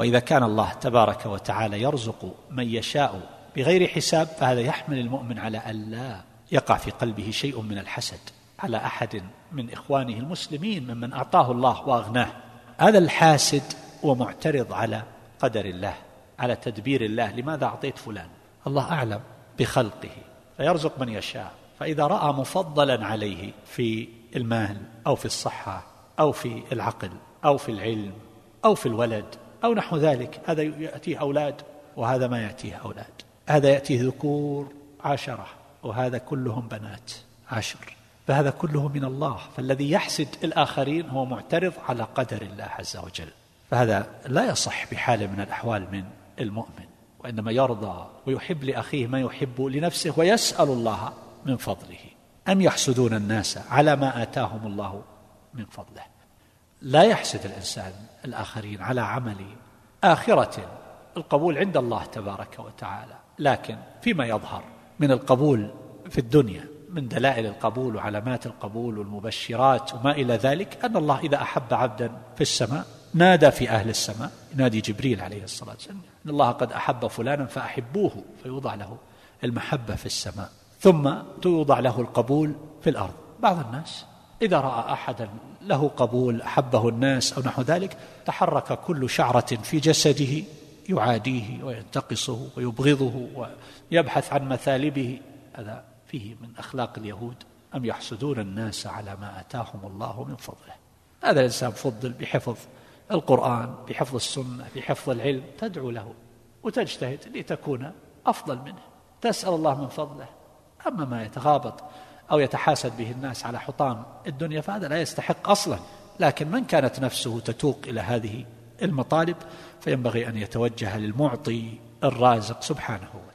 وإذا كان الله تبارك وتعالى يرزق من يشاء بغير حساب فهذا يحمل المؤمن على الا يقع في قلبه شيء من الحسد على أحد من إخوانه المسلمين ممن أعطاه الله وأغناه. هذا الحاسد ومعترض على قدر الله على تدبير الله لماذا أعطيت فلان؟ الله أعلم بخلقه فيرزق من يشاء. فإذا رأى مفضلا عليه في المال أو في الصحة أو في العقل أو في العلم أو في الولد أو نحو ذلك. هذا يأتيه أولاد وهذا ما يأتيه أولاد. هذا يأتيه ذكور عشرة وهذا كلهم بنات عشر. فهذا كله من الله. فالذي يحسد الآخرين هو معترض على قدر الله عز وجل. فهذا لا يصح بحال من الأحوال من المؤمن وإنما يرضى ويحب لأخيه ما يحب لنفسه ويسأل الله من فضله. أم يحسدون الناس على ما آتاهم الله من فضله؟ لا يحسد الإنسان الآخرين على عمل آخرة القبول عند الله تبارك وتعالى لكن فيما يظهر من القبول في الدنيا من دلائل القبول وعلامات القبول والمبشرات وما إلى ذلك أن الله إذا أحب عبدا في السماء نادى في أهل السماء ينادي جبريل عليه الصلاة والسلام إن الله قد أحب فلانا فأحبوه فيوضع له المحبة في السماء ثم توضع له القبول في الأرض. بعض الناس إذا رأى أحدا له قبول أحبه الناس أو نحو ذلك تحرك كل شعرة في جسده يعاديه وينتقصه ويبغضه ويبحث عن مثالبه. هذا فيه من أخلاق اليهود أم يحسدون الناس على ما آتاهم الله من فضله؟ هذا الإنسان فضل بحفظ القرآن بحفظ السنة بحفظ العلم تدعو له وتجتهد لتكون أفضل منه. تسأل الله من فضله. أما ما يتغابط أو يتحاسد به الناس على حطام الدنيا فهذا لا يستحق أصلا. لكن من كانت نفسه تتوق إلى هذه المطالب فينبغي أن يتوجه للمعطي الرازق سبحانه